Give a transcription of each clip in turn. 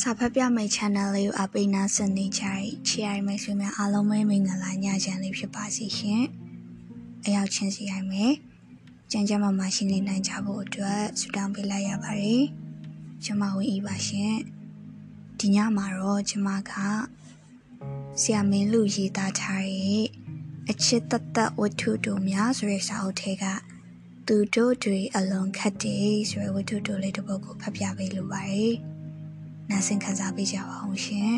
စာဖတ်ပြမယ့် channel လေးကိုအပိနာစနေကြတဲ့ချီရိုင်မိတ်ဆွေများအားလုံးပဲမင်္ဂလာညချမ်းလေးဖြစ်ပါစေရှင်။အရောက်ချင်းစီရိုင်မယ်။ကြံကြမ်းမှမရှိနေနိုင်ကြဖို့အတွက်ဆုတောင်းပေးလိုက်ရပါတယ်။ကျွန်မဝင်းဤပါရှင်။ဒီညမှာတော့ကျွန်မကဆရာမင်းလူရေးသားထားတဲ့အချစ်တသက်ဝတ္ထုတို့များဆိုတဲ့စာအုပ်ထဲကသူတို့တွေအလွန်ခတ်တယ်ဆိုတဲ့ဝတ္ထုတို့လေးတစ်ပုဒ်ကိုဖတ်ပြပေးလိုပါတယ်။ နားဆင်ခံစားပေးကြပါအောင်ရှင်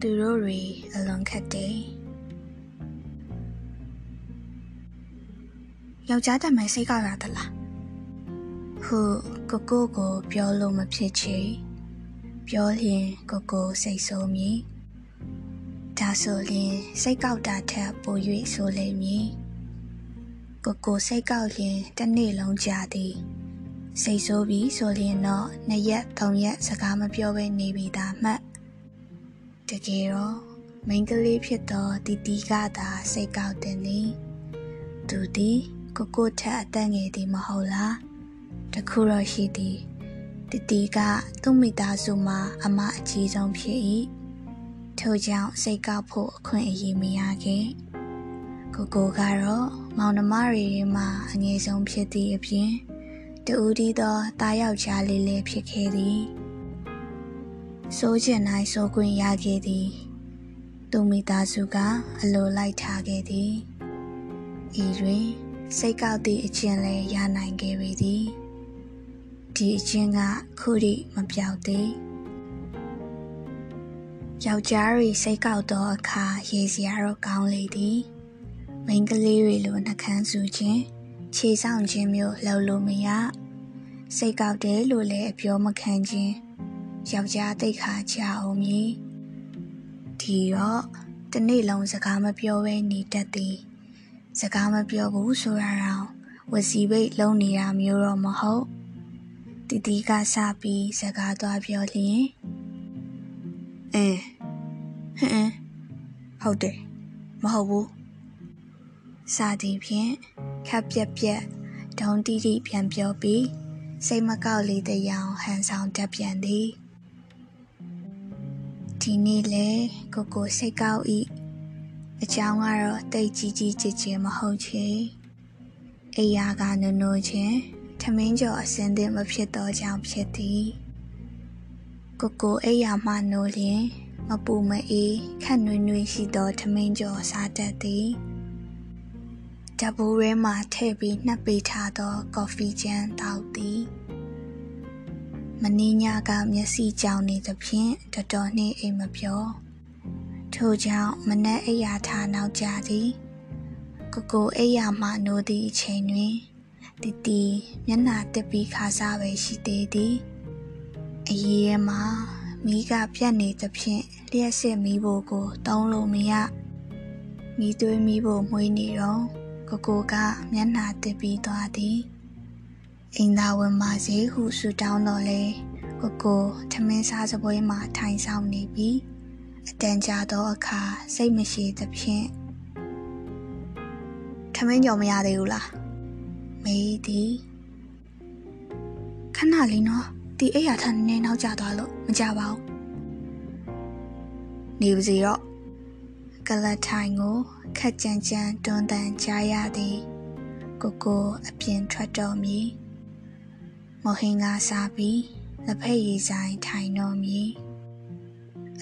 သူတို့တွေအလွန်ခက်တယ်ယောက်ျားတမယ်စိတ်ကောက်ရသလားဟုကိုကိုကိုပြောလို့မဖြစ်ချေပြောရင်ကိုကိုစိတ်ဆိုးမည်ဒါဆိုရင်စိတ်ကောက်တာထက်ပို၍ဆိုလိမ့်မည်ကိုကိုစိတ်ကောက်ရင်တစ်နေ့လုံးကြာသည် စိတ်ဆိုးပြီးဆိုရင်တော့နှစ်ရက်သုံးရက်စကားမပြောဘဲနေပြီးသားမှတ်တကယ်တော့မိန်းကလေးဖြစ်တော့တီတီကသာစိတ်ကောက်တယ်လေသူဒီကိုကိုထက်အသက်ငယ်သည်မဟုတ်လားတခုတော့ရှိသည်တီတီကသူ့မိသားစုမှာအမအကြီးဆုံးဖြစ်၏ထို့ကြောင့်စိတ်ကောက်ဖို့အခွင့်အရေးမရခဲ့ကိုကိုကတော့မောင်နှမတွေမှာအငယ်ဆုံးဖြစ်သည့်အပြင် တူဦးဒီသောတားယောက်ျားလေးလေးဖြစ်ခဲ့သည်စိုးကျင်နိုင်စိုးခွင့်ရခဲ့သည်သူမိသားစုကအလိုလိုက်ထားခဲ့သည်ဤတွင် စိတ်ကောက်သည့်အချင်းလည်းရနိုင်ခဲ့ပေသည်ဒီအချင်းကခုထိမပြောက်သေးယောက်ျားတွေစိတ်ကောက်သောအခါရေစရာတော့ကောင်းလေသည်မိန်းကလေးတွေလိုနှကန်းစုခြင်း ခြေဆောင်ခြင်းမျိုးလှုပ်လို့မရစိတ်ကောက်တယ်လို့လည်းအပြောမခံခြင်းယောက်ျားတိတ်ခါချအောင်မည်ဒီတော့တနေ့လုံးစကားမပြောဘဲနေတတ်သည်စကားမပြောဘူးဆိုရအောင်ဝစီပိတ်လုံးနေတာမျိုးတော့မဟုတ်တီတီကစပြီးစကားသွားပြောလျင်အင်းဟင်းဟုတ်တယ်မဟုတ်ဘူးစာသည်ဖြင့် ခပ်ပြက်ပြက်ဒုံတီတီပြန်ပြောပြီးစိတ်မကောက်လေးတရောင်ဟန်ဆောင်တက်ပြန်သည်ဒီနေ့လေကိုကိုစိတ်ကောက်ဤအကြောင်းကတော့တိတ်ကြီးကြီးကြည်ကြည်မဟုတ်ချေအိယာကနုံနုံချင်းထမင်းကျော်အစင်းသင်းမဖြစ်တော့ကြောင်ဖြစ်သည်ကိုကိုအိယာမှနိုးလျင်မပူမအေးခက်နွေ့နွေ့ရှိသောထမင်းကျော်စားတတ်သည် ဓဘူရဲမှထည့်ပြီးနှပ်ပေးထားသောကော်ဖီချမ်းတောက်သည်မင်းညကမျက်စိကြောင်နေသဖြင့်တော်တော်နှင့်အိမ်မပြောထို့ကြောင့်မနက်အိယာထားနောက်ကြသည်ကိုကိုအိယာမှနိုးသည့်အချိန်တွင်တီတီမျက်နှာတက်ပြီးခါစားပဲရှိသေးသည်အရေးထဲမှာမိကပြတ်နေသဖြင့်လျှက်စစ်မိဖို့ကိုတုံးလို့မရမိသွေးမိဖို့မွေးနေတော့ ကိုကိုကမျက်နှာတစ်ပြီးသွားသည်အိမ်သာဝင်ပါစေဟုဆူတောင်းတော့လေကိုကိုထမင်းစားစပွဲမှာထိုင်ဆောင်နေပြီးအတန်ကြာသောအခါစိတ်မရှိသဖြင့်ထမင်းကြော်မရသေးဘူးလားမေးသည်ခဏလေးနော်ဒီအိယာထန်နေနောက်ကျသွားလို့မကြပါဘူးနေပါစေတော့ ကလတ်ထိုင်ကိုခက်ကြမ်းကြမ်းတွန်းတန်ကြားရသည်ကိုကိုအပြင်ထွက်တော်မူမဟင်ကစားပြီးလက်ဖက်ရည်ဆိုင်ထိုင်တော်မူ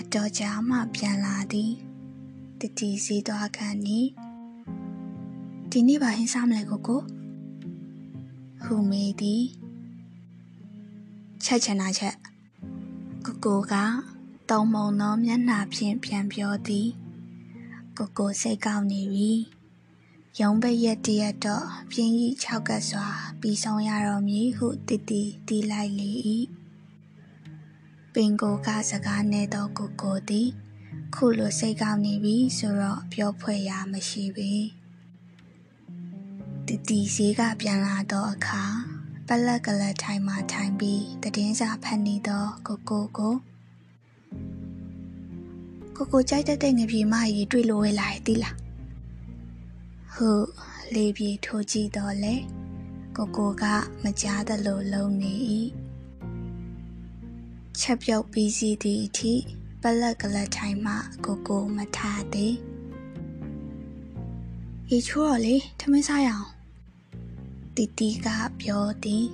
အတော်ကြာမှပြန်လာသည်တတီစီသွားခံနီဒီနေ့ပါဟင်းစားမလဲကိုကိုဟူမေးသည်ချက်ချင်တာချက်ကိုကိုကတုံမုံသောမျက်နှာဖြင့်ပြန်ပြောသည် ကိုကိုစိတ်ကောက်နေပြီရုံးပရက်တရက်တော့ပြင်းကြီး၆ကတ်စွာပြီးဆုံးရတော်မူဟုတည်တည်တီးလိုက်လေ၏ပင်ကိုကစကားနဲ့တော့ကိုကိုသည်ခုလိုစိတ်ကောက်နေပြီဆိုတော့ပြောဖွဲ့ရမရှိပေတည်တည်စီကပြန်လာတော့အခါပလက်ကလတ်ထိုင်မှထိုင်ပြီးတည်င်းစာဖတ်နေတော့ကိုကိုကို ကိုကိုကြိုက်တဲ့ငပြေမကြီးတွေ့လို့ဝဲလာရဲ့တိလားဟုတ်လေးပြေထိုးကြည့်တော့လေကိုကိုကမကြားသလိုလုံနေ၏ချက်ပြုတ်ပြီးစီသည့်အထိပလက်ကလထိုင်မှကိုကိုမထားသည်ရေချိုးတော့လေထမင်းစားရအောင်တီတီကပြောသည်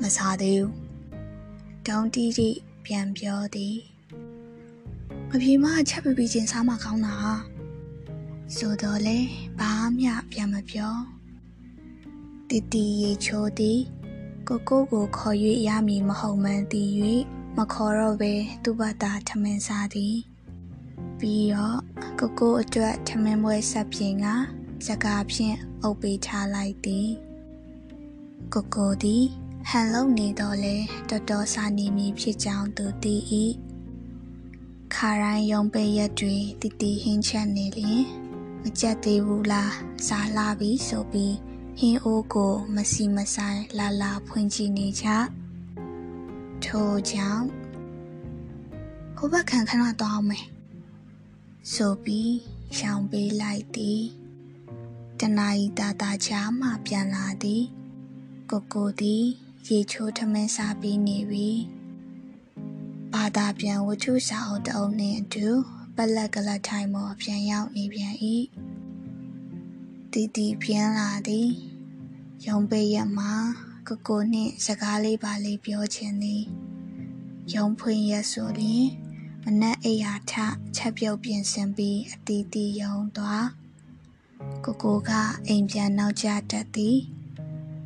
မစားသေးဘူးတောင်းတီတီပြန်ပြောသည် မပြေမချက်ပပီချင်းစားမှကောင်းတာဆိုတော့လေဘာမှပြန်မပြောတီတီရေချိုးသည်ကိုကိုကိုခေါ်၍ရမည်မဟုတ်မှန်းသိ၍မခေါ်တော့ပဲသူ့ဘာသာထမင်းစားသည်ပြီးတော့ကိုကိုအတွက်ထမင်းပွဲဆက်ပြင်ကစကားဖြင့်အုပ်ပေးထားလိုက်သည်ကိုကိုသည်ဟန်လုံးနေတော့လေတော်တော်စာနေမည်ဖြစ်ကြောင်းသူသိ၏ ခါရိုင်းယုံပေရက်တွေတည်တည်ဟင်းချက်နေလျင်မကြက်သေးဘူးလားစားလာပြီဆိုပြီးဟင်းအိုးကိုမစီမဆိုင်လာလာဖွင့်ကြည့်နေကြထို့ကြောင့်ဟိုဘက်ခံခဏသွားအောင်မယ်ဆိုပြီးရှောင်ပေးလိုက်သည်တနာရီတာတာချာမှပြန်လာသည်ကိုကိုသည် ရေချိုးထမင်းစားပြီးနေပြီ ဘာသာပြန်ဝတ္ထုစာအုပ်တအုပ်နှင့်အတူပလက်ကလထိုင်ပေါ်ပြန်ရောက်နေပြန်၏တီတီပြန်လာသည်ရုံပေးရမှာကိုကိုနှင့်စကားလေးပါလေးပြောချင်သည်ရုံဖွင့်ရဆိုလျင်မနက်အိယာထချက်ပြုတ်ပြင်ဆင်ပြီးအတီးတီယုံသွားကိုကိုကအိမ်ပြန်နောက်ကျတတ်သည်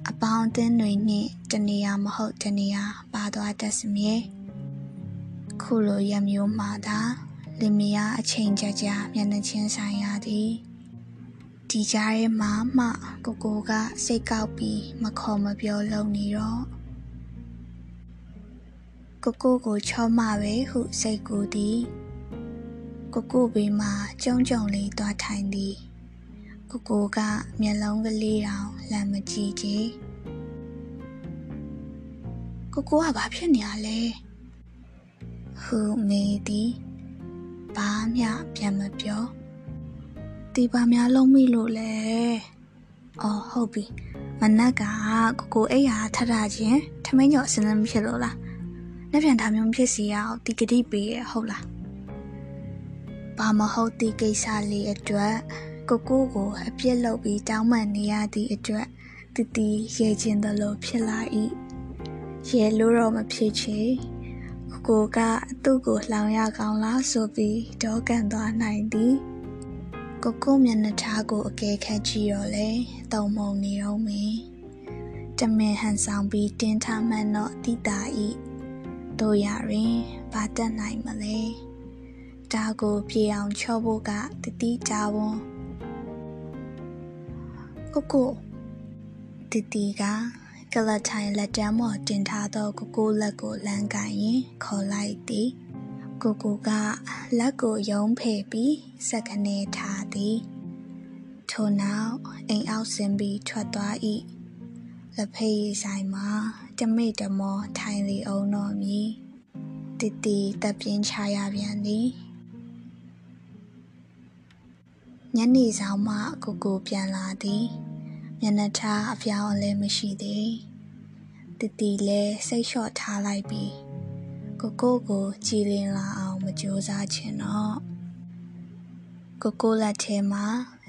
အပေါင်းအသင်းတွေနှင့်တနေရာမဟုတ်တနေရာပါသွားတတ်စမြဲ ခုလိုရမျိုးမှသာလင်မယားအချိန်ကြာကြာမျက်နှာချင်းဆိုင်ရသည်ဒီကြားထဲမှာမှကိုကိုကစိတ်ကောက်ပြီးမခေါ်မပြောလုံးနေတော့ကိုကိုကိုချောမပဲဟုစိတ်ကူသည်ကိုကိုဘေးမှာကြုံကြုံလေးသွားထိုင်သည်ကိုကိုကမျက်လုံးကလေးတောင်လမ်းမကြည့်ကြကိုကိုကဘာဖြစ်နေရလဲ ဟုမေးသည်ဘာမှပြန်မပြောဒီပါများလုံးမိလို့လဲအော်ဟုတ်ပြီမနက်ကကိုကိုအိယာထထချင်းထမင်းကျော်အစင်းမဖြစ်လို့လားလက်ပြန်ထားမျိုးဖြစ်စီရအောင်ဒီကတိပေးရဟုတ်လားဘာမဟုတ်ဒီကိစ္စလေးအတွက်ကိုကိုကိုအပြစ်လုပ်ပြီးတောင်းပန်နေရသည့်အတွက်တတီရဲခြင်းသလိုဖြစ်လာ၏ရဲလို့တော့မဖြစ်ချေ ကိုကသူ့ကိုလောင်ရကောင်းလားဆိုပြီးဒေါကန်သွားနိုင်သည်ကိုကိုမျက်နှာထားကိုအကဲခတ်ကြည့်တော့လေတုံမုံနေတော့မင်းတမင်ဟန်ဆောင်ပြီးတင်းထားမှန်းတော့တိတာဤတို့ရရင်ဘာတက်နိုင်မလဲဒါကိုပြေအောင်ချော့ဖို့ကတတိတာဝန်ကိုကိုတတိကက လထိုင်လက်တမ်းမော်တင်ထားသောကိုကိုလက်ကိုလမ်းကန်ရင်ခေါ်လိုက်သည်ကိုကိုကလက်ကိုယုံဖယ်ပြီးစက်ကနေထားသည်ထို့နောက်အိမ်အောက်ဆင်းပြီးထွက်သွား၏လက်ဖေးဆိုင်မှာတမိတ်တမောထိုင်လေအောင်တော်မီတီတီတပ်ပြင်းချရပြန်သည်ညနေဆောင်မှကိုကိုပြန်လာသည်မျက်နှာထားအပြောင်းအလဲမရှိသေး တတီလဲစိတ်လျှော့ထားလိုက်ပြီးကိုကိုကိုကြည်လင်လာအောင်မကြိုးစားချင်တော့ကိုကိုလက်ထဲမှာ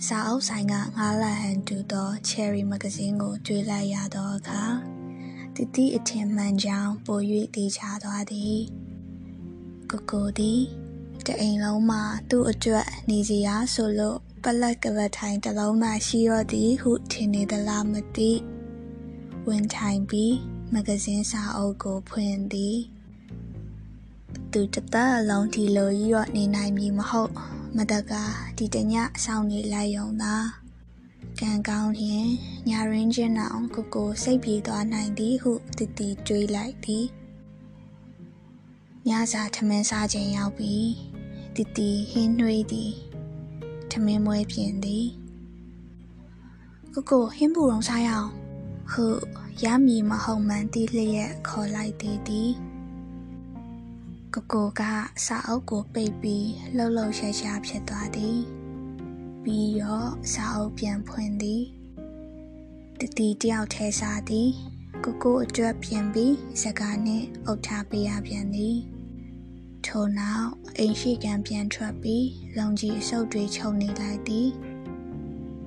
စာအုပ်ဆိုင်ကငါးလက်ဟန်တူသော Cherry မဂဇင်းကိုတွေ့လိုက်ရသောအခါတတိအထင်မှန်ကြောင်းပို၍သိချသွားသည်ကိုကိုသည်တအိမ်လုံးမှာသူ့အတွက်နေစရာဆိုလို့ပလက်ကလထိုင်တလုံးသာရှိရသည်ဟုထင်နေသလားမသိဝင်ထိုင်ပြီး မဂဇင်းစာအုပ်ကိုဖွင့်သည်သူတသက်အလုံးဒီလိုကြီးတော့နေနိုင်မည်မဟုတ် မတကဒီတညဆောင်နေလိုက်ရုံသာကံကောင်းရင်ညာရင်းချင်းအောင်ကိုကိုစိတ်ပြေသွားနိုင်သည်ဟုတည်တည်တွေးလိုက်သည်ညစာထမင်းစားခြင်းရောက်ပြီးတည်တည်ဟင်းနှွေးသည်ထမင်းမွေးပြင်သည်ကိုကိုဟင်းပူအောင်စားရအောင်ဟု ရမည်မဟုတ်မှန်တိလျက်ခေါ်လိုက်သည်သည်ကိုကိုကစာအုပ်ကိုပိတ်ပြီးလှုပ်လှုပ်ရှားရှားဖြစ်သွားသည်ပြီးတော့စာအုပ်ပြန်ဖွင့်သည်တတီတယောက်ထဲစားသည်ကိုကိုအတွက်ပြင်ပြီးစကားနဲ့အုတ်ထားပေးရပြန်သည်ထို့နောက်အိမ်ရှိကံပြန်ထွက်ပြီးလုံကြီးအဆုပ်တွေချုပ်နေလိုက်သည်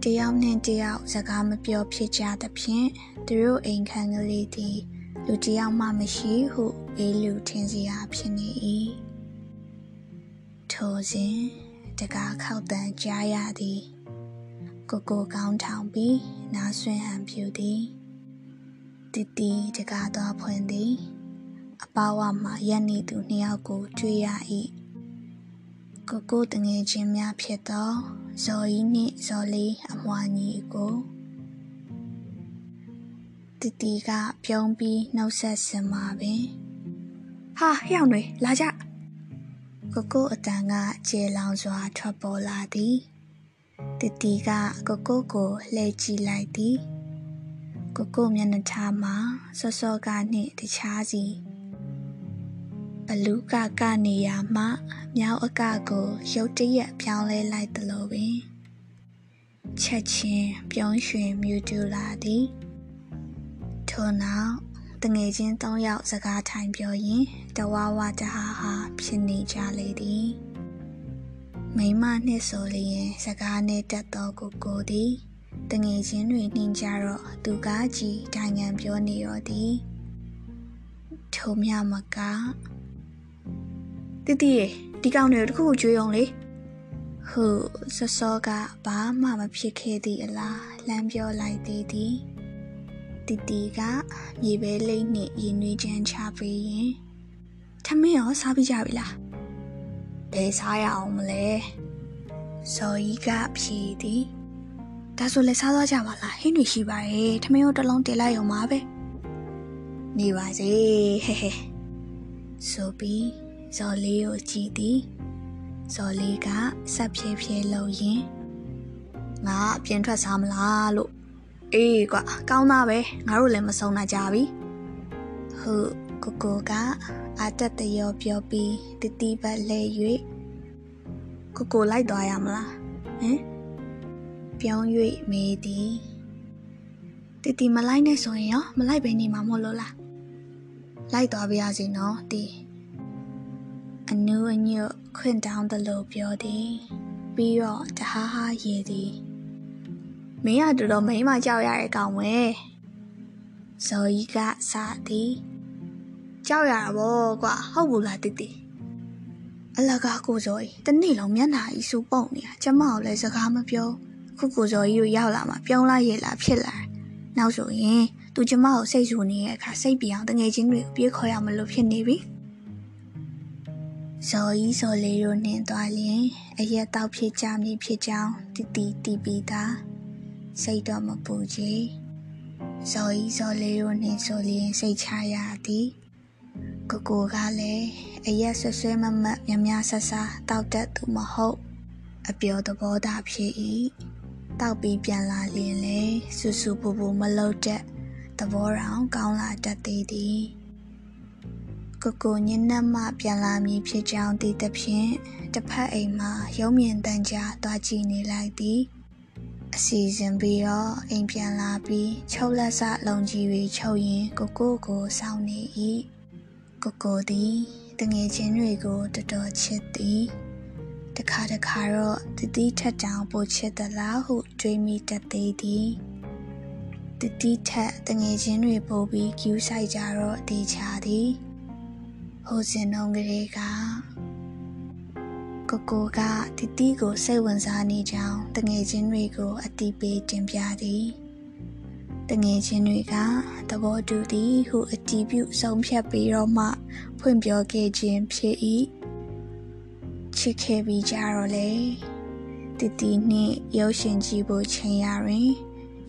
တယောက်နဲ့တယောက်စကားမပြောဖြစ်ကြသဖြင့်သူတို့အိမ်ခန်းကလေးသည်လူတယောက်မှမရှိဟုအေးလူထင်စရာဖြစ်နေ၏ထိုစဉ်တကားခောက်တန်ကြားရသည်ကိုကိုကောင်းထောင်ပြီးနားဆွင့်ဟန်ပြူသည်တီတီတကားသွားဖွင့်သည်အပါဝမှာရက်နေသူနှစ်ယောက်ကိုတွေ့ရ၏ ကိုကိုတငယ်ချင်းများဖြစ်သောဇော်ကြီးနှင့်ဇော်လေးအမွှာညီကိုတီတီကပြုံးပြီးနှုတ်ဆက်စင်မှာပင်ဟာဟျောင်းတွေလာကြကိုကိုအတန်ကကျေလောင်စွာထွက်ပေါ်လာသည်တီတီကကိုကိုကိုလှည့်ကြည့်လိုက်သည်ကိုကိုမျက်နှာထားမှာစောစောကနှင့်တခြားစီ ဘလူးကကနေရမှမြောက်အကကိုရုတ်တရက်ပြောင်းလဲလိုက်သလိုပင်ချက်ချင်းပြုံးရွှင်မြူတူလာသည်ထို့နောက်တငယ်ချင်း၃ယောက်စကားထိုင်ပြောရင်တဝါဝတဟာဟာဖြစ်နေကြလေသည်မိမနှင့်ဆိုလျင်စကားနဲ့တက်သောကိုကိုသည်တငယ်ချင်းတွေနှင်းကြတော့သူကားကြီးတိုင်ငံပြောနေရောသည်ထိုမြမက တတိရေဒီကောင်တွေတခုခုကြွေးအောင်လေဟုစောစောကဘာမှမဖြစ်ခဲ့သည့်အလားလှမ်းပြောလိုက်သေးသည်တီတီကမြေပဲလိမ့်နှင့်ရင်နွေးချမ်းချပေးရင်ထမင်းရောစားပြီးကြပြီလားဘယ်စားရအောင်မလဲဇော်ကြီးကဖြေသည်ဒါဆိုလည်းစားသွားကြပါလားဟင်းတွေရှိပါရဲ့ထမင်းရောတစ်လုံးတင်လိုက်ရုံပါပဲနေပါစေဟဲ့ဟဲ့ဆိုပြီး ဇော်လေးကိုကြည့်သည်ဇော်လေးကဆက်ဖြည်းဖြည်းလှုပ်ရင်ငါအပြင်ထွက်စားမလားလို့အေးကွာကောင်းသားပဲငါတို့လည်းမဆုံးနိုင်ကြပြီဟုတ်ကိုကိုကအာတက်တရောပြောပြီးတတိပတ်လဲ၍ကိုကိုလိုက်သွားရမလားဟမ်ပြောင်း၍မေးသည်တတိမလိုက်နဲ့ဆိုရင်ရောမလိုက်ပဲနေမှာမို့လို့လားလိုက်သွားပါရစေနော်တီ အနူးအညွတ်ခွင့်တောင်းသလိုပြောသည်ပြီးတော့တဟားဟားရေသည်မင်းကတော်တော်မိန်းမကြောက်ရတဲ့ကောင်ဝဲဇော်ကြီးကစသည်ကြောက်ရတာဗောကွာဟုတ်ဘူးလားတိတိအလကားကိုဇော်ကြီးတနေ့လုံးမျက်နှာကြီးစူပုံနေတာကျမကိုလည်းစကားမပြောခုကိုဇော်ကြီးကိုရောက်လာမှပြုံးလိုက်ရလားဖြစ်လာနောက်ဆိုရင်သူကျမကိုစိတ်ဆူနေတဲ့အခါစိတ်ပြောင်းတငယ်ချင်းတွေကိုပြေးခေါ်ရမလို့ဖြစ်နေပြီ ဇော်ကြီးဇော်လေးတို့နှင်းသွားလျင်အရက်တောက်ဖြစ်ကြမည်ဖြစ်ကြောင်းတီတီတီပီတာစိတ်တော့မပူကြည်ဇော်ကြီးဇော်လေးတို့နှင်းဆိုလျင်စိတ်ချရသည်ကိုကိုကလည်းအရက်ဆွဆွဲမမတ်မြမဆဆတောက်တတ်သူမဟုတ်အပျော်သဘောသာဖြစ်၏တောက်ပြီးပြန်လာလျင်လေဆူဆူပူပူမလုပ်တတ်သဘောတောင်ကောင်းလာတတ်သေးသည် ကိုကိုညနေမှပြန်လာမည်ဖြစ်ကြောင်းသိသဖြင့်တစ်ဖက်အိမ်မှာရုံးမြင့်တန်ကြားသွားကြည့်နေလိုက်သည်အစီစဉ်ပြီးတော့အိမ်ပြန်လာပြီးချုပ်လက်စလုံကြီးတွေချုပ်ရင်ကိုကိုကိုစောင့်နေ၏ကိုကိုသည်တငယ်ချင်းတွေကိုတော်တော်ချစ်သည်တခါတခါတော့တတိထက်တောင်ပိုချစ်သလားဟုတွေးမိတတ်သေးသည်တတိထက်တငယ်ချင်းတွေပို့ပြီးကျူးဆိုင်ကြတော့တေချာသည် ဟိုစင်နှုံးကလေးကကိုကိုကတီတီကိုစိတ်ဝင်စားနေကြောင်းတငယ်ချင်းတွေကို အတိပေးတင်ပြသည်တငယ်ချင်းတွေကသဘောတူသည်ဟုအတီးပြုဆုံးဖြတ်ပြီးတော့မှဖွင့်ပြောခဲ့ခြင်းဖြစ်၏ချစ်ခဲ့ပြီးကြတော့လေတီတီနှင့်ရုပ်ရှင်ကြည့်ဖို့ချိန်ရရင်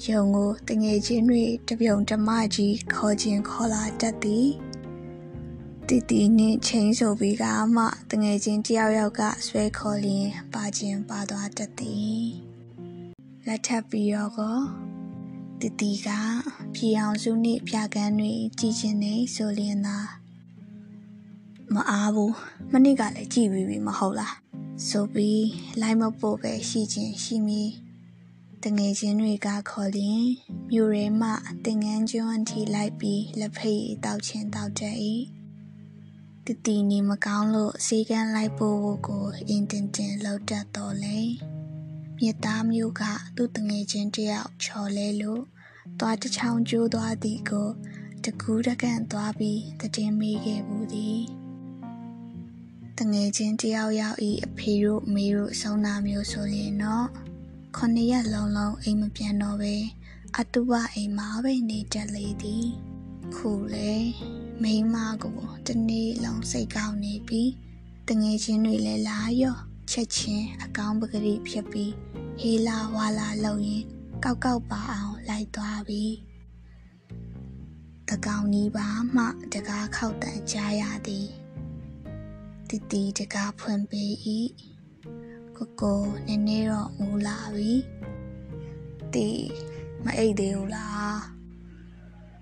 ယုံကိုတငယ်ချင်းတွေတပြုံတမကြီးခေါ်ခြင်းခေါ်လာတတ်သည် တီတီနှင့်ချိန်ဆိုပြီးကမှတငယ်ချင်းတယောက်ယောက်ကဆွဲခေါ်လျင်ပါခြင်းပါသွားတတ်သည်လက်ထပ်ပြီးတော့ကောတီတီကပြေအောင်စုနှင့်ပြကန်းတွေကြည်ချင်းနေဆိုလျင်သာမအားဘူးမနစ်ကလည်းကြည်ပြီးပြီမဟုတ်လားဆိုပြီးလိုက်မပို့ပဲရှိချင်းရှိမီတငယ်ချင်းတွေကခေါ်လင်မြို့ရဲမှတင်ငန်းကျွန်းအထိလိုက်ပြီးလက်ဖိတ်တောက်ချင်းတောက်တ တ်၏တတီနေမကောင်းလို့စီကန်းလိုက်ဖို့ကိုအင်တင်တင်လောက်တတ်တော်လေမြစ်သားမျိုးကသူ့တငယ်ချင်းတယောက်ချော်လဲလို့သွားတစ်ချောင်းကျိုးသွားသည်ကိုတကူးတကန်သွားပြီးတည်င်းမိခဲ့ဘူးသည်တငယ်ချင်းတယောက်ယောက်ဤအဖေတို့အမေတို့ဆုံးနာမျိုးဆိုရင်တော့ခုနှစ်ရက်လုံးလုံးအိမ်မပြန်တော့ပဲအတုပအိမ်မှာပဲနေတတ်လေသည်ခုလေ မိန်းမကိုတနေ့လုံးစိတ်ကောင်းနေပြီးတငယ်ချင်းတွေလည်းလာရော့ချက်ချင်းအကောင်းပကတိဖြစ်ပြီးဟေးလာဝါလာလုံရင်ကောက်ကောက်ပါအောင်လိုက်သွားပြီတကောင်ကြီးပါမှတကားခောက်တန်ကြားရသည်တီတီတကားဖွင့်ပေး၏ကိုကိုနည်းနည်းတော့မူလာပြီတီမအိတ်သေးဘူးလား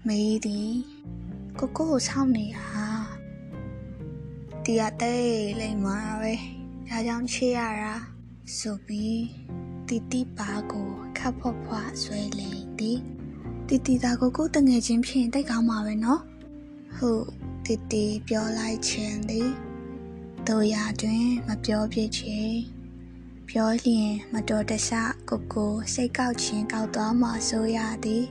မေးသည် ကိုကိုကိုဆောင်းနေတာတီရတဲ့လိမ့်မှာပဲဒါကြောင့်ချေရတာဆိုပြီးတီတီပါကိုခပ်ဖွားဖွားဆွဲလိမ့်သည်တီတီသားကိုကိုတငယ်ချင်းဖြင့်တိတ်ကောင်းမှာပဲနော်ဟုတ်တီတီပြောလိုက်ခြင်းသည်တို့ရတွင်မပြောဖြစ်ချေပြောလျင်မတော်တဆကိုကိုစိတ်ကောက်ခြင်းကောက်သွားမှဆိုရသည်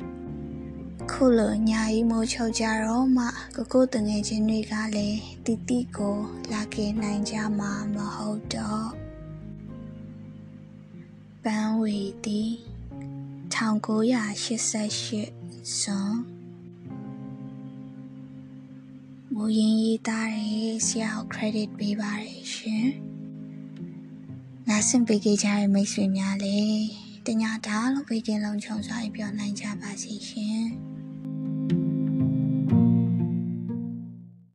ခုလိုညာကြီးမိုးချုပ်ကြတော့မှကိုကိုတငယ်ချင်းတွေကလည်းတီတီကိုလာခဲ့နိုင်ကြမှာမဟုတ်တော့ပန်းဝီတီ1988ဇွန်မူရင်းရေးသားတဲ့ဆရာကို credit ပေးပါတယ်ရှင်။နားဆင်ပေးကြတဲ့မိတ်ဆွေများလည်းတညာတားလို့ဘေးကင်းလုံးချုံစွာပြောနိုင်ကြပါစေရှင်။